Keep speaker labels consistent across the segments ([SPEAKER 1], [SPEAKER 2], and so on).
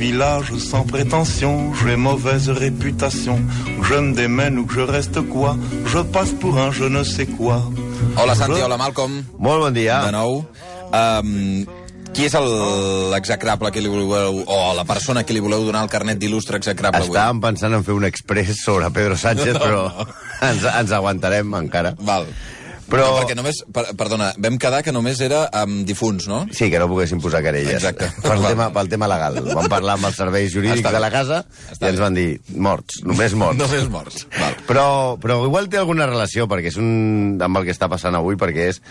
[SPEAKER 1] village sans prétention, j'ai mauvaise réputation. Que je me démène ou que je reste quoi, je passe pour un je ne sais quoi.
[SPEAKER 2] Hola, Santi, hola, Malcolm.
[SPEAKER 3] Molt bon dia.
[SPEAKER 2] De nou. Um, qui és l'execrable que li voleu, o la persona que li voleu donar el carnet d'il·lustre execrable avui?
[SPEAKER 3] Estàvem pensant en fer un express sobre Pedro Sánchez,
[SPEAKER 2] No,
[SPEAKER 3] però ens, ens aguantarem encara.
[SPEAKER 2] Val.
[SPEAKER 3] Però-
[SPEAKER 2] No, perquè només, per, perdona, vam quedar que només era amb difunts, no?
[SPEAKER 3] Sí, que no poguessin posar querelles.
[SPEAKER 2] Exacte.
[SPEAKER 3] Pel tema, pel tema legal. Vam parlar amb els serveis jurídics
[SPEAKER 2] Està
[SPEAKER 3] de la casa
[SPEAKER 2] Està
[SPEAKER 3] i ens van dir morts, només morts.
[SPEAKER 2] Només morts. Val.
[SPEAKER 3] Però, però igual té alguna relació, perquè és un, amb el que està passant avui, perquè és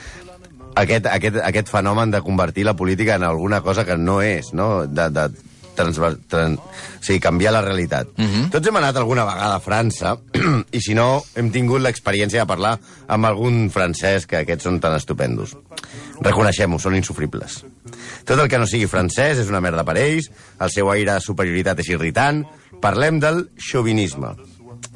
[SPEAKER 3] aquest, aquest, aquest fenomen de convertir la política en alguna cosa que no és, no? De, de transver, tran, o sigui, canviar la realitat. Uh -huh. Tots hem anat alguna vegada a França, i si no, hem tingut l'experiència de parlar amb algun francès, que aquests són tan estupendos. Reconeixem-ho, són insufribles. Tot el que no sigui francès és una merda per ells, el seu aire de superioritat és irritant, parlem del xovinisme.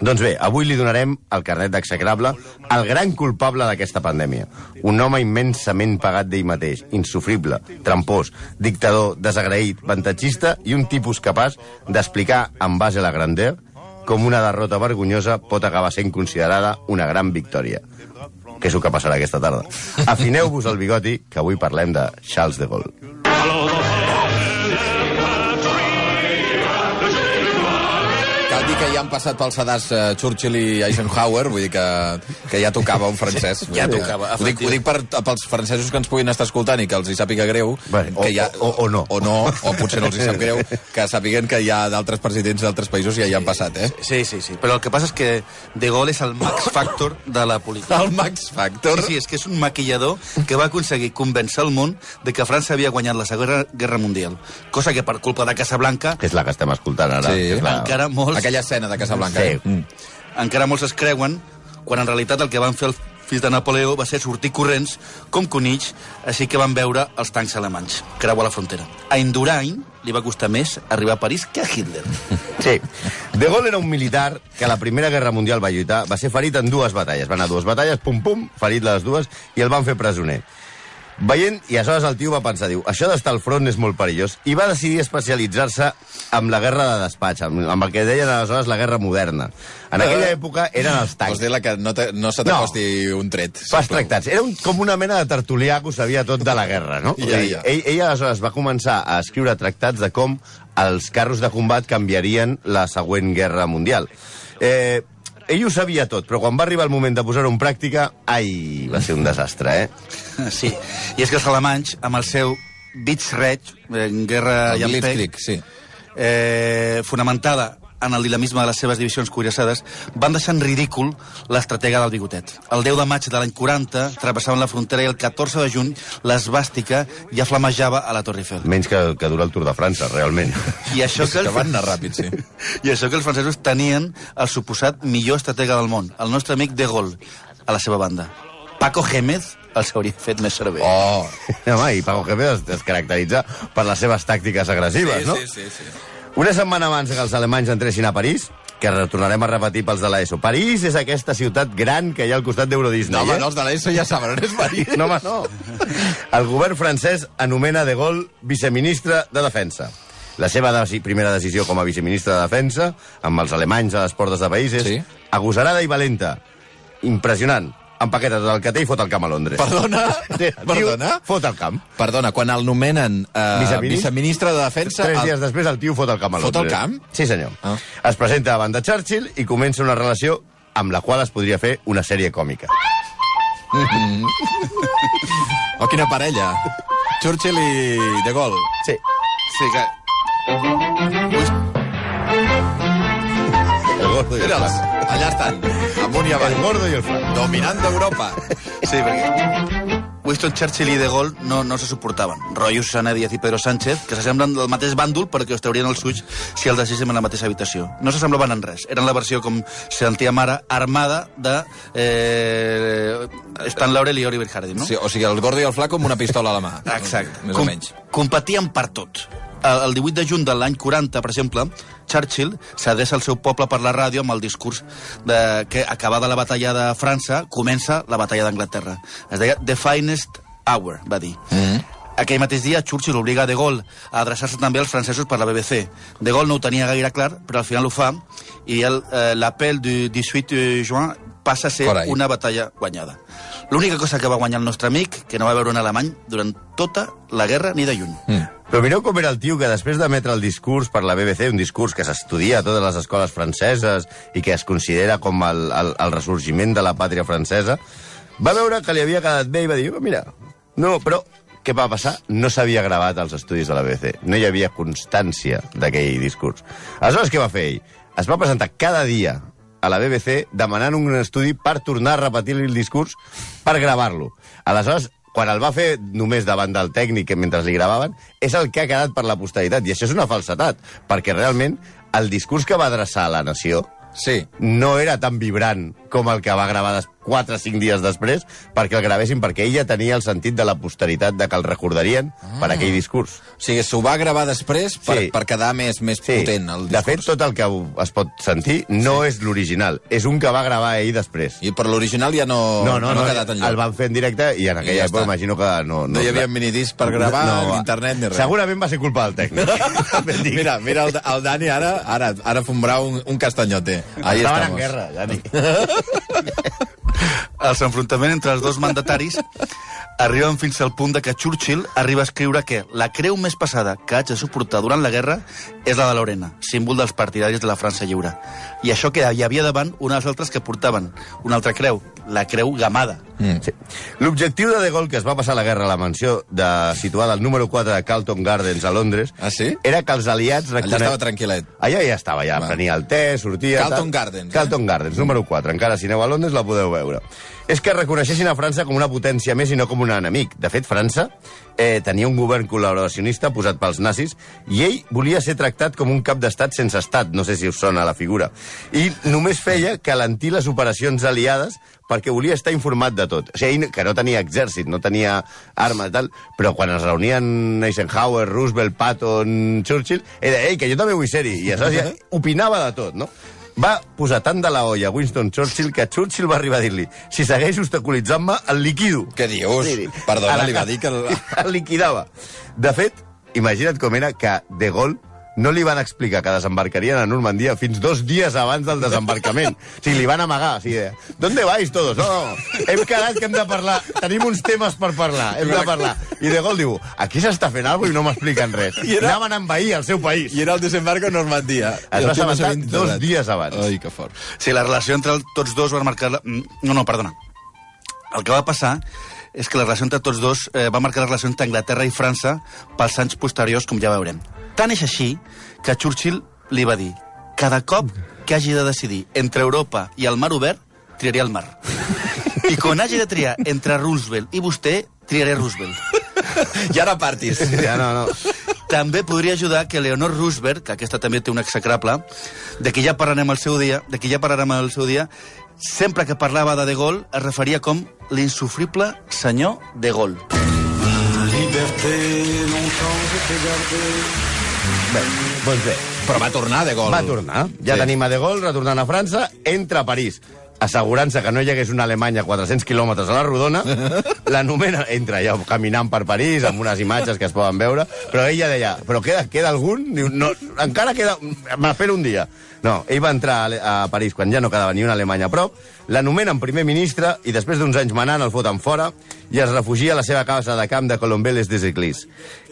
[SPEAKER 3] Doncs bé, avui li donarem el carnet d'execrable al gran culpable d'aquesta pandèmia. Un home immensament pagat d'ell mateix, insufrible, trampós, dictador, desagraït, vantatgista i un tipus capaç d'explicar en base a la grandeur com una derrota vergonyosa pot acabar sent considerada una gran victòria. Que és el que passarà aquesta tarda. Afineu-vos el bigoti, que avui parlem de Charles de Gaulle.
[SPEAKER 2] Que ja han passat pel sedàs uh, Churchill i Eisenhower, vull dir que, que ja tocava un francès.
[SPEAKER 4] Ja
[SPEAKER 2] Vull dir,
[SPEAKER 4] tocava,
[SPEAKER 2] Ho dic, ho dic per, pels francesos que ens puguin estar escoltant i que els hi sàpiga greu.
[SPEAKER 3] Bé, o-
[SPEAKER 2] que ja,
[SPEAKER 3] o- o no.
[SPEAKER 2] O no, o potser no els hi sap greu, que sàpiguen que hi ha d'altres presidents d'altres països i ja hi han passat, eh?
[SPEAKER 4] Sí, sí, sí. Però el que passa és que De Gaulle és el Max Factor de la política.
[SPEAKER 2] El Max Factor.
[SPEAKER 4] Sí, sí, és que és un maquillador que va aconseguir convèncer el món de que França havia guanyat la Segona Guerra Mundial. Cosa que per culpa de Casablanca
[SPEAKER 3] Que és la que estem escoltant ara.
[SPEAKER 2] Sí.
[SPEAKER 3] és la...
[SPEAKER 4] encara molts,
[SPEAKER 2] Aquella escena de Casablanca.
[SPEAKER 3] Sí.
[SPEAKER 2] eh? Mm.
[SPEAKER 4] encara molts es creuen quan en realitat el que van fer els fills de Napoleó va ser sortir corrents com conills, així que van veure els tancs alemanys creuar la frontera. A Indurain li va costar més arribar a París que a Hitler.
[SPEAKER 3] Sí. De Gaulle era un militar que a la Primera Guerra Mundial va lluitar, va ser ferit en dues batalles. Va anar a dues batalles, pum, pum, ferit les dues, i el van fer presoner. Veient, i aleshores el tio va pensar, diu, això d'estar al front és molt perillós, i va decidir especialitzar-se amb la guerra de despatx, amb, amb el que deien aleshores la guerra moderna. En aquella època eren els tancs.
[SPEAKER 2] Vols dir-la que no, te, no se t'acosti no. un tret. Sisplau.
[SPEAKER 3] tractats. Era un, com una mena de tertulià que ho sabia tot de la guerra, no?
[SPEAKER 2] Ja,
[SPEAKER 3] dir,
[SPEAKER 2] ja.
[SPEAKER 3] Ell, ell aleshores va començar a escriure tractats de com els carros de combat canviarien la següent guerra mundial. Eh, ell ho sabia tot, però quan va arribar el moment de posar-ho en pràctica, ai, va ser un desastre, eh?
[SPEAKER 4] Sí, i és que els alemanys, amb el seu Blitzkrieg, en guerra
[SPEAKER 2] El Blitzkrieg, sí.
[SPEAKER 4] eh, fonamentada en el dinamisme de les seves divisions cuirassades, van deixar en ridícul l'estratega del bigotet. El 10 de maig de l'any 40 travessaven la frontera i el 14 de juny l'esbàstica ja flamejava a la Torre Eiffel.
[SPEAKER 3] Menys que, que dura el Tour de França, realment.
[SPEAKER 4] I això que,
[SPEAKER 2] Que
[SPEAKER 4] el,
[SPEAKER 2] van anar ràpid, sí.
[SPEAKER 4] I això que els francesos tenien el suposat millor estratega del món, el nostre amic De Gaulle, a la seva banda. Paco Gémez els hauria fet més servir.
[SPEAKER 2] Oh,
[SPEAKER 3] Home, i Paco Jefe es, es caracteritza per les seves tàctiques agressives,
[SPEAKER 2] sí,
[SPEAKER 3] no?
[SPEAKER 2] sí, sí, sí.
[SPEAKER 3] Una setmana abans que els alemanys entressin a París, que retornarem a repetir pels de l'ESO. París és aquesta ciutat gran que hi ha al costat d'Euro Disney.
[SPEAKER 2] No, home,
[SPEAKER 3] eh?
[SPEAKER 2] no, els de l'ESO ja saben on és París.
[SPEAKER 3] No, home, no. El govern francès anomena De Gaulle viceministre de Defensa. La seva deci primera decisió com a viceministre de Defensa, amb els alemanys a les portes de país, és
[SPEAKER 2] Sí.
[SPEAKER 3] agosarada i valenta. Impressionant. Empaqueta tot el que té i fot el camp a Londres.
[SPEAKER 2] Perdona? Perdona?
[SPEAKER 3] Tio, fot el camp.
[SPEAKER 2] Perdona, quan el nomenen eh,
[SPEAKER 3] Viceministre?
[SPEAKER 2] viceministre de Defensa...
[SPEAKER 3] Tres
[SPEAKER 2] el-
[SPEAKER 3] dies després el tio fot el camp a
[SPEAKER 2] Fot el
[SPEAKER 3] Londres.
[SPEAKER 2] camp?
[SPEAKER 3] Sí, senyor.
[SPEAKER 2] Ah.
[SPEAKER 3] Es presenta davant de Churchill i comença una relació amb la qual es podria fer una sèrie còmica.
[SPEAKER 2] Oh, quina parella. Churchill i De Gaulle.
[SPEAKER 3] Sí.
[SPEAKER 4] Sí, que...
[SPEAKER 3] Gordo i el
[SPEAKER 2] Mira'ls,
[SPEAKER 3] flac.
[SPEAKER 2] allà estan, amunt i avall.
[SPEAKER 3] El gordo i el flac.
[SPEAKER 2] Dominant d'Europa.
[SPEAKER 4] Sí, perquè Winston Churchill i De Gaulle no, no se suportaven. Royo, Susana Díaz i Pedro Sánchez, que s'assemblen del mateix bàndol perquè es traurien els ulls si els deixéssim en la mateixa habitació. No s'assemblaven en res. Eren la versió, com sentia mare, armada de eh, Stan Laurel i Oliver Hardy, no?
[SPEAKER 2] Sí, o sigui, el gordo i el flac com una pistola a la mà.
[SPEAKER 4] Exacte.
[SPEAKER 2] Més o menys.
[SPEAKER 4] competien per tot. El el 18 de juny de l'any 40, per exemple, Churchill s'adreça al seu poble per la ràdio amb el discurs de que, acabada la batalla de França, comença la batalla d'Anglaterra. Es deia The Finest Hour, va dir.
[SPEAKER 2] Mm.
[SPEAKER 4] Aquell mateix dia, Churchill obliga De Gaulle a adreçar-se també als francesos per la BBC. De Gaulle no ho tenia gaire clar, però al final ho fa, i el, eh, du 18 juin passa a ser
[SPEAKER 2] Carai.
[SPEAKER 4] una batalla guanyada. L'única cosa que va guanyar el nostre amic, que no va veure un alemany durant tota la guerra ni de lluny.
[SPEAKER 2] Mm.
[SPEAKER 3] Però mireu com era el tio que després d'emetre el discurs per la BBC, un discurs que s'estudia a totes les escoles franceses i que es considera com el, el, el ressorgiment de la pàtria francesa, va veure que li havia quedat bé i va dir, "Oh, mira, no, però què va passar? No s'havia gravat als estudis de la BBC. No hi havia constància d'aquell discurs. Aleshores, què va fer ell? Es va presentar cada dia a la BBC demanant un estudi per tornar a repetir el discurs per gravar-lo. Aleshores, quan el va fer només davant del tècnic mentre li gravaven, és el que ha quedat per la posteritat. I això és una falsetat, perquè realment el discurs que va adreçar a la nació
[SPEAKER 2] Sí.
[SPEAKER 3] no era tan vibrant com el que va gravar des 4 o 5 dies després perquè el gravessin, perquè ella tenia el sentit de la posteritat de que el recordarien ah. per aquell discurs.
[SPEAKER 2] O sigui, s'ho va gravar després per,
[SPEAKER 3] Sí.
[SPEAKER 2] per quedar més, més
[SPEAKER 3] Sí,
[SPEAKER 2] potent, el discurs.
[SPEAKER 3] de fet, tot el que es pot sentir no és l'original, és un que va gravar ell després.
[SPEAKER 2] I per l'original ja no,
[SPEAKER 3] no, no, no,
[SPEAKER 2] ha quedat enlloc.
[SPEAKER 3] el van fer en directe i en aquella
[SPEAKER 2] ja
[SPEAKER 3] època
[SPEAKER 2] està.
[SPEAKER 3] imagino que no...
[SPEAKER 2] No hi havia minidisc per gravar, ni internet, ni res.
[SPEAKER 3] Segurament va ser culpa del tècnic.
[SPEAKER 2] Mira, mira el, el Dani ara, ara, ara fumbrà un, un castanyote. Ahí
[SPEAKER 3] Estaven
[SPEAKER 2] estamos.
[SPEAKER 3] en guerra, Dani.
[SPEAKER 4] Els enfrontaments entre els dos mandataris arriben fins al punt de que Churchill arriba a escriure que la creu més passada que haig de suportar durant la guerra és la de Lorena, símbol dels partidaris de la França lliure. I això que hi havia davant una dels altres que portaven una altra creu, la creu gamada.
[SPEAKER 2] Mm.
[SPEAKER 3] Sí. L'objectiu de De Gaulle, que es va passar la guerra a la mansió de, situada al número 4 de Carlton Gardens a Londres,
[SPEAKER 2] Ah, sí?
[SPEAKER 3] era que els aliats...
[SPEAKER 2] Allà
[SPEAKER 3] recone-
[SPEAKER 2] estava tranquil·let.
[SPEAKER 3] Allà ja estava, ja
[SPEAKER 2] Va.
[SPEAKER 3] prenia el te, sortia...
[SPEAKER 2] Carlton
[SPEAKER 3] tal.
[SPEAKER 2] Gardens, eh?
[SPEAKER 3] Carlton Gardens, número 4. Encara, si aneu a Londres, la podeu veure. És que reconeixessin a França com una potència més i no com un enemic. De fet, França eh, tenia un govern col·laboracionista posat pels nazis i ell volia ser tractat com un cap d'estat sense estat, no sé si us sona la figura. I només feia que les operacions aliades perquè volia estar informat de tot. O sigui, ell que no tenia exèrcit, no tenia arma i tal, però quan es reunien Eisenhower, Roosevelt, Patton, Churchill, era, ei, que jo també vull ser-hi. I aleshores ja opinava de tot, no? Va posar tant de la olla Winston Churchill que Churchill va arribar a dir-li si segueix obstaculitzant-me, el liquido.
[SPEAKER 2] Què dius?
[SPEAKER 3] Sí.
[SPEAKER 2] Perdona,
[SPEAKER 3] A la
[SPEAKER 2] li va dir que... El...
[SPEAKER 3] El liquidava. De fet, imagina't com era que De Gaulle no li van explicar que desembarcarien a Normandia fins dos dies abans del desembarcament. O sigui, li van amagar. O sigui, de, ¿Dónde vais todos? No, no, hem quedat que hem de parlar. Tenim uns temes per parlar. Hem de parlar. I De Gaulle diu, aquí s'està fent alguna i no m'expliquen res.
[SPEAKER 2] I era-
[SPEAKER 3] Anaven a envair el seu país.
[SPEAKER 2] I era el desembarco a Normandia.
[SPEAKER 3] Es va assabentar dos dies abans.
[SPEAKER 2] Ai, que fort.
[SPEAKER 4] Sí, la relació entre el- tots dos va marcar... La... mm, No, no, perdona. El que va passar és que la relació entre tots dos eh, va marcar la relació entre Anglaterra i França pels anys posteriors, com ja veurem. Tant és així que Churchill li va dir cada cop que hagi de decidir entre Europa i el mar obert, triaré el mar. I quan hagi de triar entre Roosevelt i vostè, triaré Roosevelt.
[SPEAKER 2] I ara partis.
[SPEAKER 3] Ja, no, no.
[SPEAKER 4] També podria ajudar que Leonor Roosevelt, que aquesta també té un execrable, de qui ja parlarem el seu dia, de qui ja parlarem el seu dia, sempre que parlava de De Gaulle es referia com l'insufrible senyor De Gaulle.
[SPEAKER 3] Bé, doncs bé,
[SPEAKER 2] Però va tornar de gol.
[SPEAKER 3] Va tornar. Ja sí. tenim a De Gaulle retornant a França, entra a París assegurant-se que no hi hagués una Alemanya a 400 quilòmetres a la rodona, l'anomena, entra ja caminant per París, amb unes imatges que es poden veure, però ella deia, però queda, queda algun? Diu, no, encara queda... M'espero un dia. No, ell va entrar a a París quan ja no quedava ni una Alemanya a prop, l'anomenen primer ministre i després d'uns anys manant el foten fora i es refugia a la seva casa de camp de Colombeles des Eclis.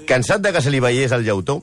[SPEAKER 3] Cansat de que se li veiés el llautó,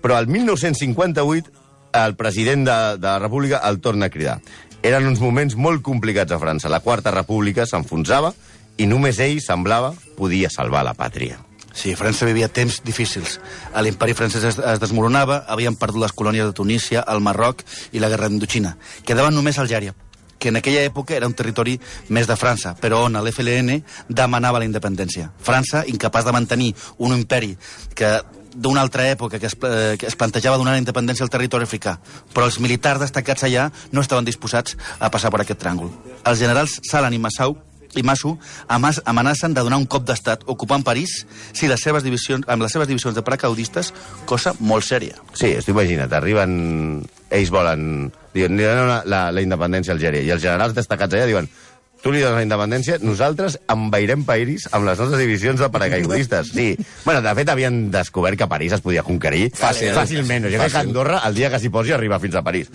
[SPEAKER 3] però el 1958 el president de, de la República el torna a cridar. Eren uns moments molt complicats a França. La Quarta República s'enfonsava i només ell, semblava, podia salvar la pàtria.
[SPEAKER 4] Sí, França vivia temps difícils. L'imperi francès es, es desmoronava, havien perdut les colònies de Tunísia, el Marroc i la guerra d'Indochina. Quedaven només Algèria, que en aquella època era un territori més de França, però on l'FLN demanava la independència. França, incapaç de mantenir un imperi que d'una altra època que es, eh, que es plantejava donar la independència al territori africà, però els militars destacats allà no estaven disposats a passar per aquest tràngol. Els generals Salan i Massau i Masu amenacen de donar un cop d'estat ocupant París si les seves divisions, amb les seves divisions de paracaudistes, cosa molt sèria.
[SPEAKER 3] Sí, tu imagina't, arriben... Ells volen... Diuen, la, la, la independència a Algèria. I els generals destacats allà diuen tu li dones la independència, nosaltres envairem París amb les nostres divisions de paracaigudistes. Sí. Bueno, de fet, havien descobert que París es podia conquerir
[SPEAKER 2] Fàcil.
[SPEAKER 3] fàcilment. Jo crec que. Andorra, el dia que s'hi posi, arriba fins a París.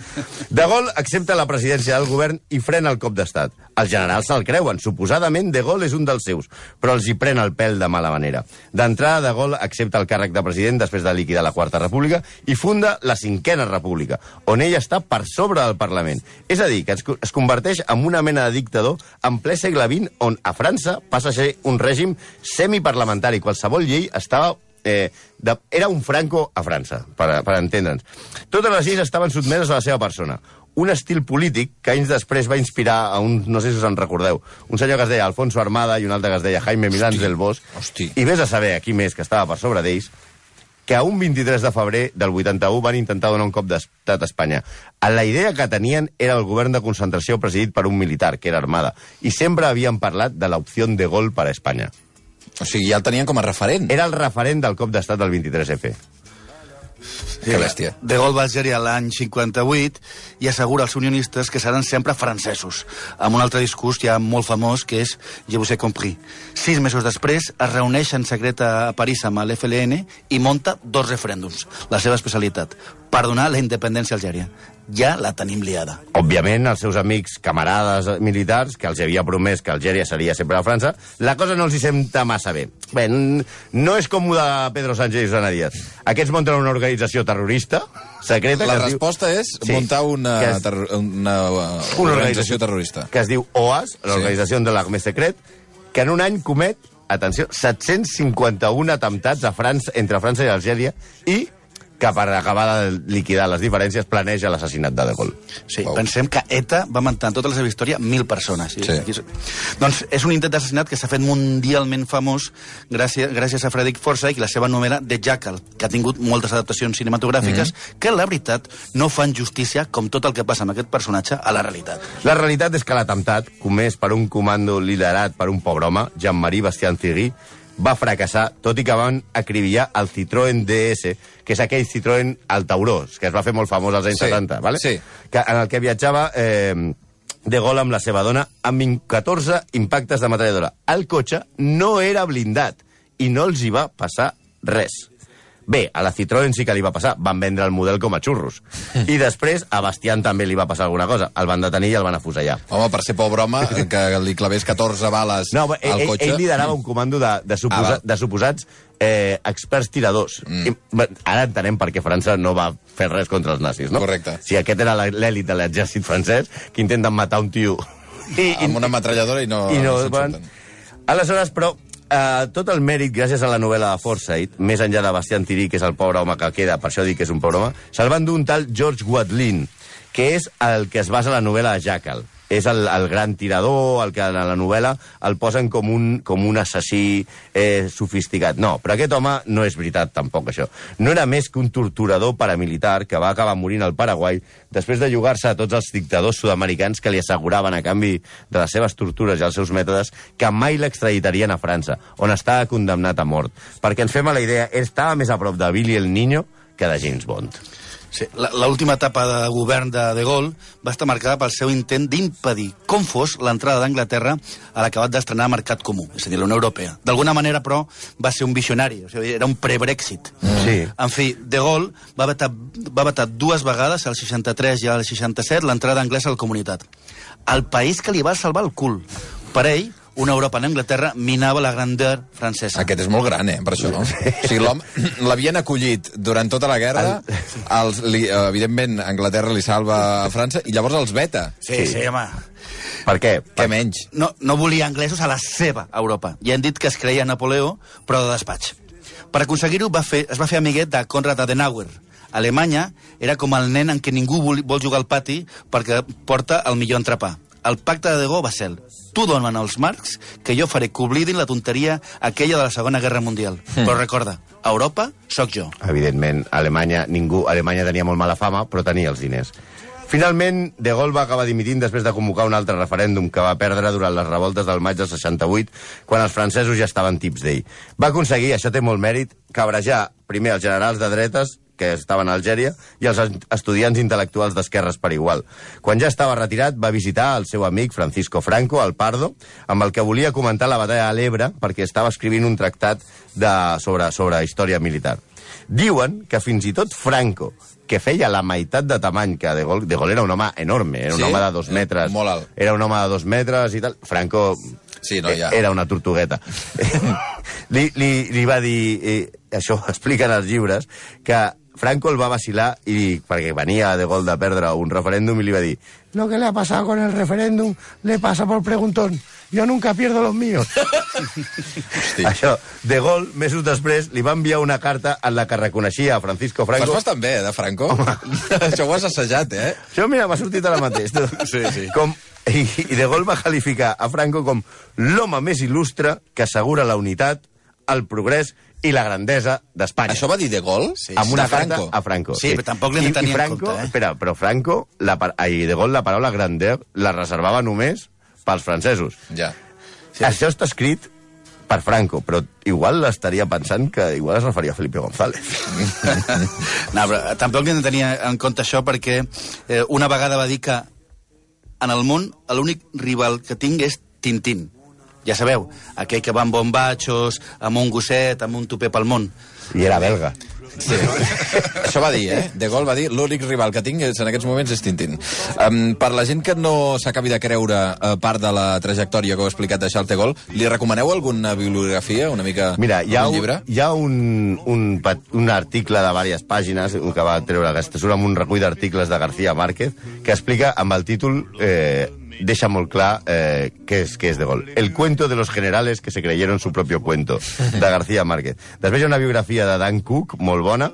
[SPEAKER 3] De Gaulle accepta la presidència del govern i frena el cop d'estat. Els generals se'l creuen. Suposadament, De Gaulle és un dels seus, però els hi pren el pèl de mala manera. D'entrada, De Gaulle accepta el càrrec de president després de liquidar la Quarta República i funda la Cinquena República, on ell està per sobre del Parlament. És a dir, que es converteix en una mena de dictador en ple segle XX, on a França passa a ser un règim semiparlamentari. Qualsevol llei estava eh, de, era un Franco a França, per, per entendre'ns. Totes les lleis estaven sotmeses a la seva persona. Un estil polític que anys després va inspirar a un, no sé si us en recordeu, un senyor que es deia Alfonso Armada i un altre que es deia Jaime Milán del Bosch.
[SPEAKER 2] hosti.
[SPEAKER 3] I vés a saber aquí més que estava per sobre d'ells, que un 23 de febrer del 81 van intentar donar un cop d'estat a Espanya. La idea que tenien era el govern de concentració presidit per un militar, que era Armada, i sempre havien parlat de l'opció de gol per a Espanya.
[SPEAKER 2] O sigui, ja el tenien com a referent.
[SPEAKER 3] Era el referent del cop d'estat del 23F.
[SPEAKER 2] Que bèstia.
[SPEAKER 4] De Gaulle va Algèria l'any 58 i assegura als unionistes que seran sempre francesos, amb un altre discurs ja molt famós, que és Je vous ai compris. Sis mesos després es reuneix en secret a París amb l'FLN i monta dos referèndums, la seva especialitat, per donar la independència a Algèria. Ja la tenim liada.
[SPEAKER 3] Òbviament, els seus amics, camarades militars, que els havia promès que Algèria seria sempre a França, la cosa no els hi sembla massa bé. Bé, no és com ho de Pedro Sánchez i Susana Díaz. Aquests munten una organització terrorista, secreta...
[SPEAKER 2] La
[SPEAKER 3] es diu-
[SPEAKER 2] resposta és
[SPEAKER 3] Sí,
[SPEAKER 2] muntar una,
[SPEAKER 3] que és-
[SPEAKER 2] terro- una, uh,
[SPEAKER 3] una
[SPEAKER 2] organització terrorista.
[SPEAKER 3] que es diu OAS, l'Organització de l'Armée Secret, que en un any comet, atenció, 751 atemptats a França, entre França i Algèria i que per acabar de liquidar les diferències planeja l'assassinat de De Gaulle.
[SPEAKER 4] Sí,
[SPEAKER 2] Wow.
[SPEAKER 4] pensem que ETA va matar en tota la seva història mil persones.
[SPEAKER 2] Sí.
[SPEAKER 4] aquí és- Doncs és un intent d'assassinat que s'ha fet mundialment famós gràcies, gràcies a Frederick Forsyth i la seva novel·la The Jackal, que ha tingut moltes adaptacions cinematogràfiques
[SPEAKER 2] Mm-hmm.
[SPEAKER 4] que, la veritat, no fan justícia, com tot el que passa amb aquest personatge, a la realitat.
[SPEAKER 3] La realitat és que l'atemptat, comès per un comando liderat per un pobre home, Jean-Marie Bastien Thierry, va fracassar, tot i que van acribillar el Citroën DS, que és aquell Citroën al Tauró, que es va fer molt famós als anys
[SPEAKER 2] Sí,
[SPEAKER 3] 70, ¿vale?
[SPEAKER 2] sí.
[SPEAKER 3] que, en el que viatjava eh, de Gaulle amb la seva dona amb 14 impactes de metralladora. El cotxe no era blindat i no els hi va passar res. Bé, a la Citroën sí que li va passar. Van vendre el model com a xurros. I després a Bastian també li va passar alguna cosa. El van detenir i el van afusellar.
[SPEAKER 2] Home, per ser pobre home, que li clavés 14 bales
[SPEAKER 3] No,
[SPEAKER 2] al
[SPEAKER 3] ell,
[SPEAKER 2] cotxe...
[SPEAKER 3] ell liderava un comando de, de, suposa,
[SPEAKER 2] Ah,
[SPEAKER 3] de suposats eh, experts tiradors. Mm. I, ara entenem per què França no va fer res contra els nazis, no?
[SPEAKER 2] Correcte.
[SPEAKER 3] Si aquest era la- l'èlit de l'exèrcit francès, que intenten matar un tio... I,
[SPEAKER 2] Amb una ametralladora i no,
[SPEAKER 3] i no,
[SPEAKER 2] surten.
[SPEAKER 3] Aleshores, però, eh, tot el mèrit, gràcies a la novel·la de Forsyth, més enllà de Bastian Thierry, que és el pobre home que queda, per això dic que és un pobre home, se'l van dur un tal George Watling, que és el que es basa la novel·la de Jackal. És el, el gran tirador, el que en la novel·la el posen com un, com un assassí eh, sofisticat. No, però aquest home no és veritat tampoc, això. No era més que un torturador paramilitar que va acabar morint al Paraguai després de jugar-se a tots els dictadors sud-americans que li asseguraven a canvi de les seves tortures i els seus mètodes que mai l'extraditarien a França, on estava condemnat a mort. Perquè ens fem a la idea, estava més a prop de Billy el Niño que de James Bond.
[SPEAKER 4] Sí, la- l'última etapa de govern de De Gaulle va estar marcada pel seu intent d'impedir com fos l'entrada d'Anglaterra a l'acabat d'estrenar Mercat Comú, és a dir, la Unió Europea. D'alguna manera, però, va ser un visionari, o sigui, era un pre-Brexit.
[SPEAKER 3] Sí.
[SPEAKER 4] En fi, De Gaulle va vetar, va vetar dues vegades, al 63 i al 67, l'entrada anglesa a la comunitat. El país que li va salvar el cul. Per ell, una Europa en Anglaterra minava la grandeur francesa.
[SPEAKER 2] Aquest és molt gran, eh, per això. O sigui, l'havien acollit durant tota la guerra, els, li, evidentment, Anglaterra li salva a França, i llavors els veta.
[SPEAKER 4] Sí, sí, home.
[SPEAKER 3] Per què?
[SPEAKER 2] Què menys?
[SPEAKER 4] no, no volia anglesos a la seva Europa. Ja han dit que es creia Napoleó, però de despatx. Per aconseguir-ho es va fer amiguet de Konrad Adenauer. Alemanya era com el nen en què ningú vol, vol jugar al pati perquè porta el millor entrepà. El pacte de Degó va ser tu donen els marcs que jo faré que oblidin la tonteria aquella de la Segona Guerra Mundial. Mm. Però recorda, a Europa sóc jo.
[SPEAKER 3] Evidentment, Alemanya, ningú, Alemanya tenia molt mala fama, però tenia els diners. Finalment, De Gaulle va acabar dimitint després de convocar un altre referèndum que va perdre durant les revoltes del maig del 68, quan els francesos ja estaven tips d'ell. Va aconseguir, això té molt mèrit, cabrejar primer els generals de dretes que estaven a Algèria, i els estudiants intel·lectuals d'esquerres per igual. Quan ja estava retirat, va visitar el seu amic Francisco Franco, al Pardo, amb el que volia comentar la batalla de l'Ebre, perquè estava escrivint un tractat de, sobre, sobre història militar. Diuen que fins i tot Franco, que feia la meitat de tamany que De Gaulle, De Gaulle era un home enorme, era un
[SPEAKER 2] Sí?
[SPEAKER 3] home de dos
[SPEAKER 2] Eh,
[SPEAKER 3] metres.
[SPEAKER 2] molt alt.
[SPEAKER 3] Era un home de dos metres i tal. Franco
[SPEAKER 2] Sí, no, ja.
[SPEAKER 3] era una tortugueta. li, li, li va dir, eh, això ho expliquen els llibres, que Franco el va vacilar i perquè venia de gol de perdre un referèndum i li va dir lo que le ha pasado con el referéndum le pasa por preguntón. Yo nunca pierdo los míos.
[SPEAKER 2] Hosti.
[SPEAKER 3] Això, de gol, mesos després, li va enviar una carta en la que reconeixia a Francisco
[SPEAKER 2] Fas
[SPEAKER 3] Franco...
[SPEAKER 2] bastant bé, eh, de Franco. Això ho has assajat, eh?
[SPEAKER 3] Això, mira, m'ha sortit ara mateix. Tu.
[SPEAKER 2] Sí, sí.
[SPEAKER 3] Com, i, I de gol va qualificar a Franco com l'home més il·lustre que assegura la unitat, el progrés i la grandesa d'Espanya.
[SPEAKER 2] Això va dir de gol? Sí,
[SPEAKER 3] amb una
[SPEAKER 2] de Franco.
[SPEAKER 3] carta a Franco.
[SPEAKER 4] Sí, però tampoc li
[SPEAKER 3] I,
[SPEAKER 4] tenia
[SPEAKER 3] i
[SPEAKER 4] en
[SPEAKER 3] Franco,
[SPEAKER 4] compte, eh?
[SPEAKER 3] Espera, però Franco, la, ai, de gol, la paraula grandeur la reservava només pels francesos.
[SPEAKER 2] Ja.
[SPEAKER 3] Sí. Això està escrit per Franco, però igual estaria pensant que igual es referia a Felipe González.
[SPEAKER 4] No, però tampoc hem de tenir en compte això perquè eh, una vegada va dir que en el món l'únic rival que tinc és Tintín. Ja sabeu, aquell que va amb bombachos, amb un gosset, amb un tupé pel món.
[SPEAKER 3] I era belga.
[SPEAKER 2] Sí. Això va dir, eh? De Gaulle va dir l'únic rival que tinc és, en aquests moments és Tintín. Um, per la gent que no s'acabi de creure uh, part de la trajectòria que heu explicat de Charles de Gaulle, li recomaneu alguna bibliografia, una mica
[SPEAKER 3] Mira, hi ha,
[SPEAKER 2] un llibre?
[SPEAKER 3] hi ha un, un, un article de diverses pàgines un que va treure, que surt amb un recull d'articles de García Márquez, que explica amb el títol eh, deixa molt clar eh, què, és, què és de gol. El cuento de los generales que se creyeron su propio cuento, de García Márquez. Després hi ha una biografia de Dan Cook, molt bona,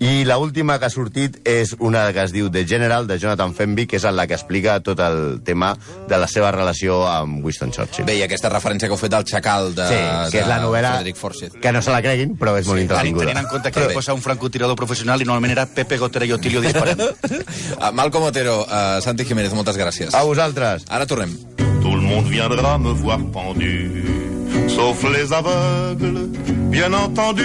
[SPEAKER 3] i la última que ha sortit és una que es diu The General, de Jonathan Fenwick, que és en la que explica tot el tema de la seva relació amb Winston Churchill.
[SPEAKER 2] Bé, i aquesta referència que heu fet al Xacal de,
[SPEAKER 3] Sí, que és la
[SPEAKER 2] de
[SPEAKER 3] novel·la
[SPEAKER 2] Frederic Forsyth.
[SPEAKER 3] que no se la creguin, però és molt
[SPEAKER 4] Tenint,
[SPEAKER 3] entretinguda.
[SPEAKER 4] tenint en compte que posa un francotirador professional i normalment era Pepe Gotera i Otilio disparant.
[SPEAKER 2] Uh, Malcom Otero, uh, Santi Jiménez, moltes gràcies.
[SPEAKER 3] A vosaltres.
[SPEAKER 2] Ara tornem.
[SPEAKER 1] Tout le monde viendra me voir pendu, sauf les aveugles, bien entendu.